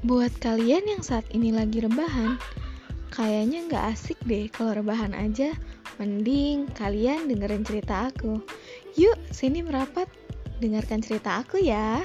Buat kalian yang saat ini lagi rebahan, kayaknya nggak asik deh kalau rebahan aja. Mending kalian dengerin cerita aku. Yuk, sini merapat, dengarkan cerita aku ya.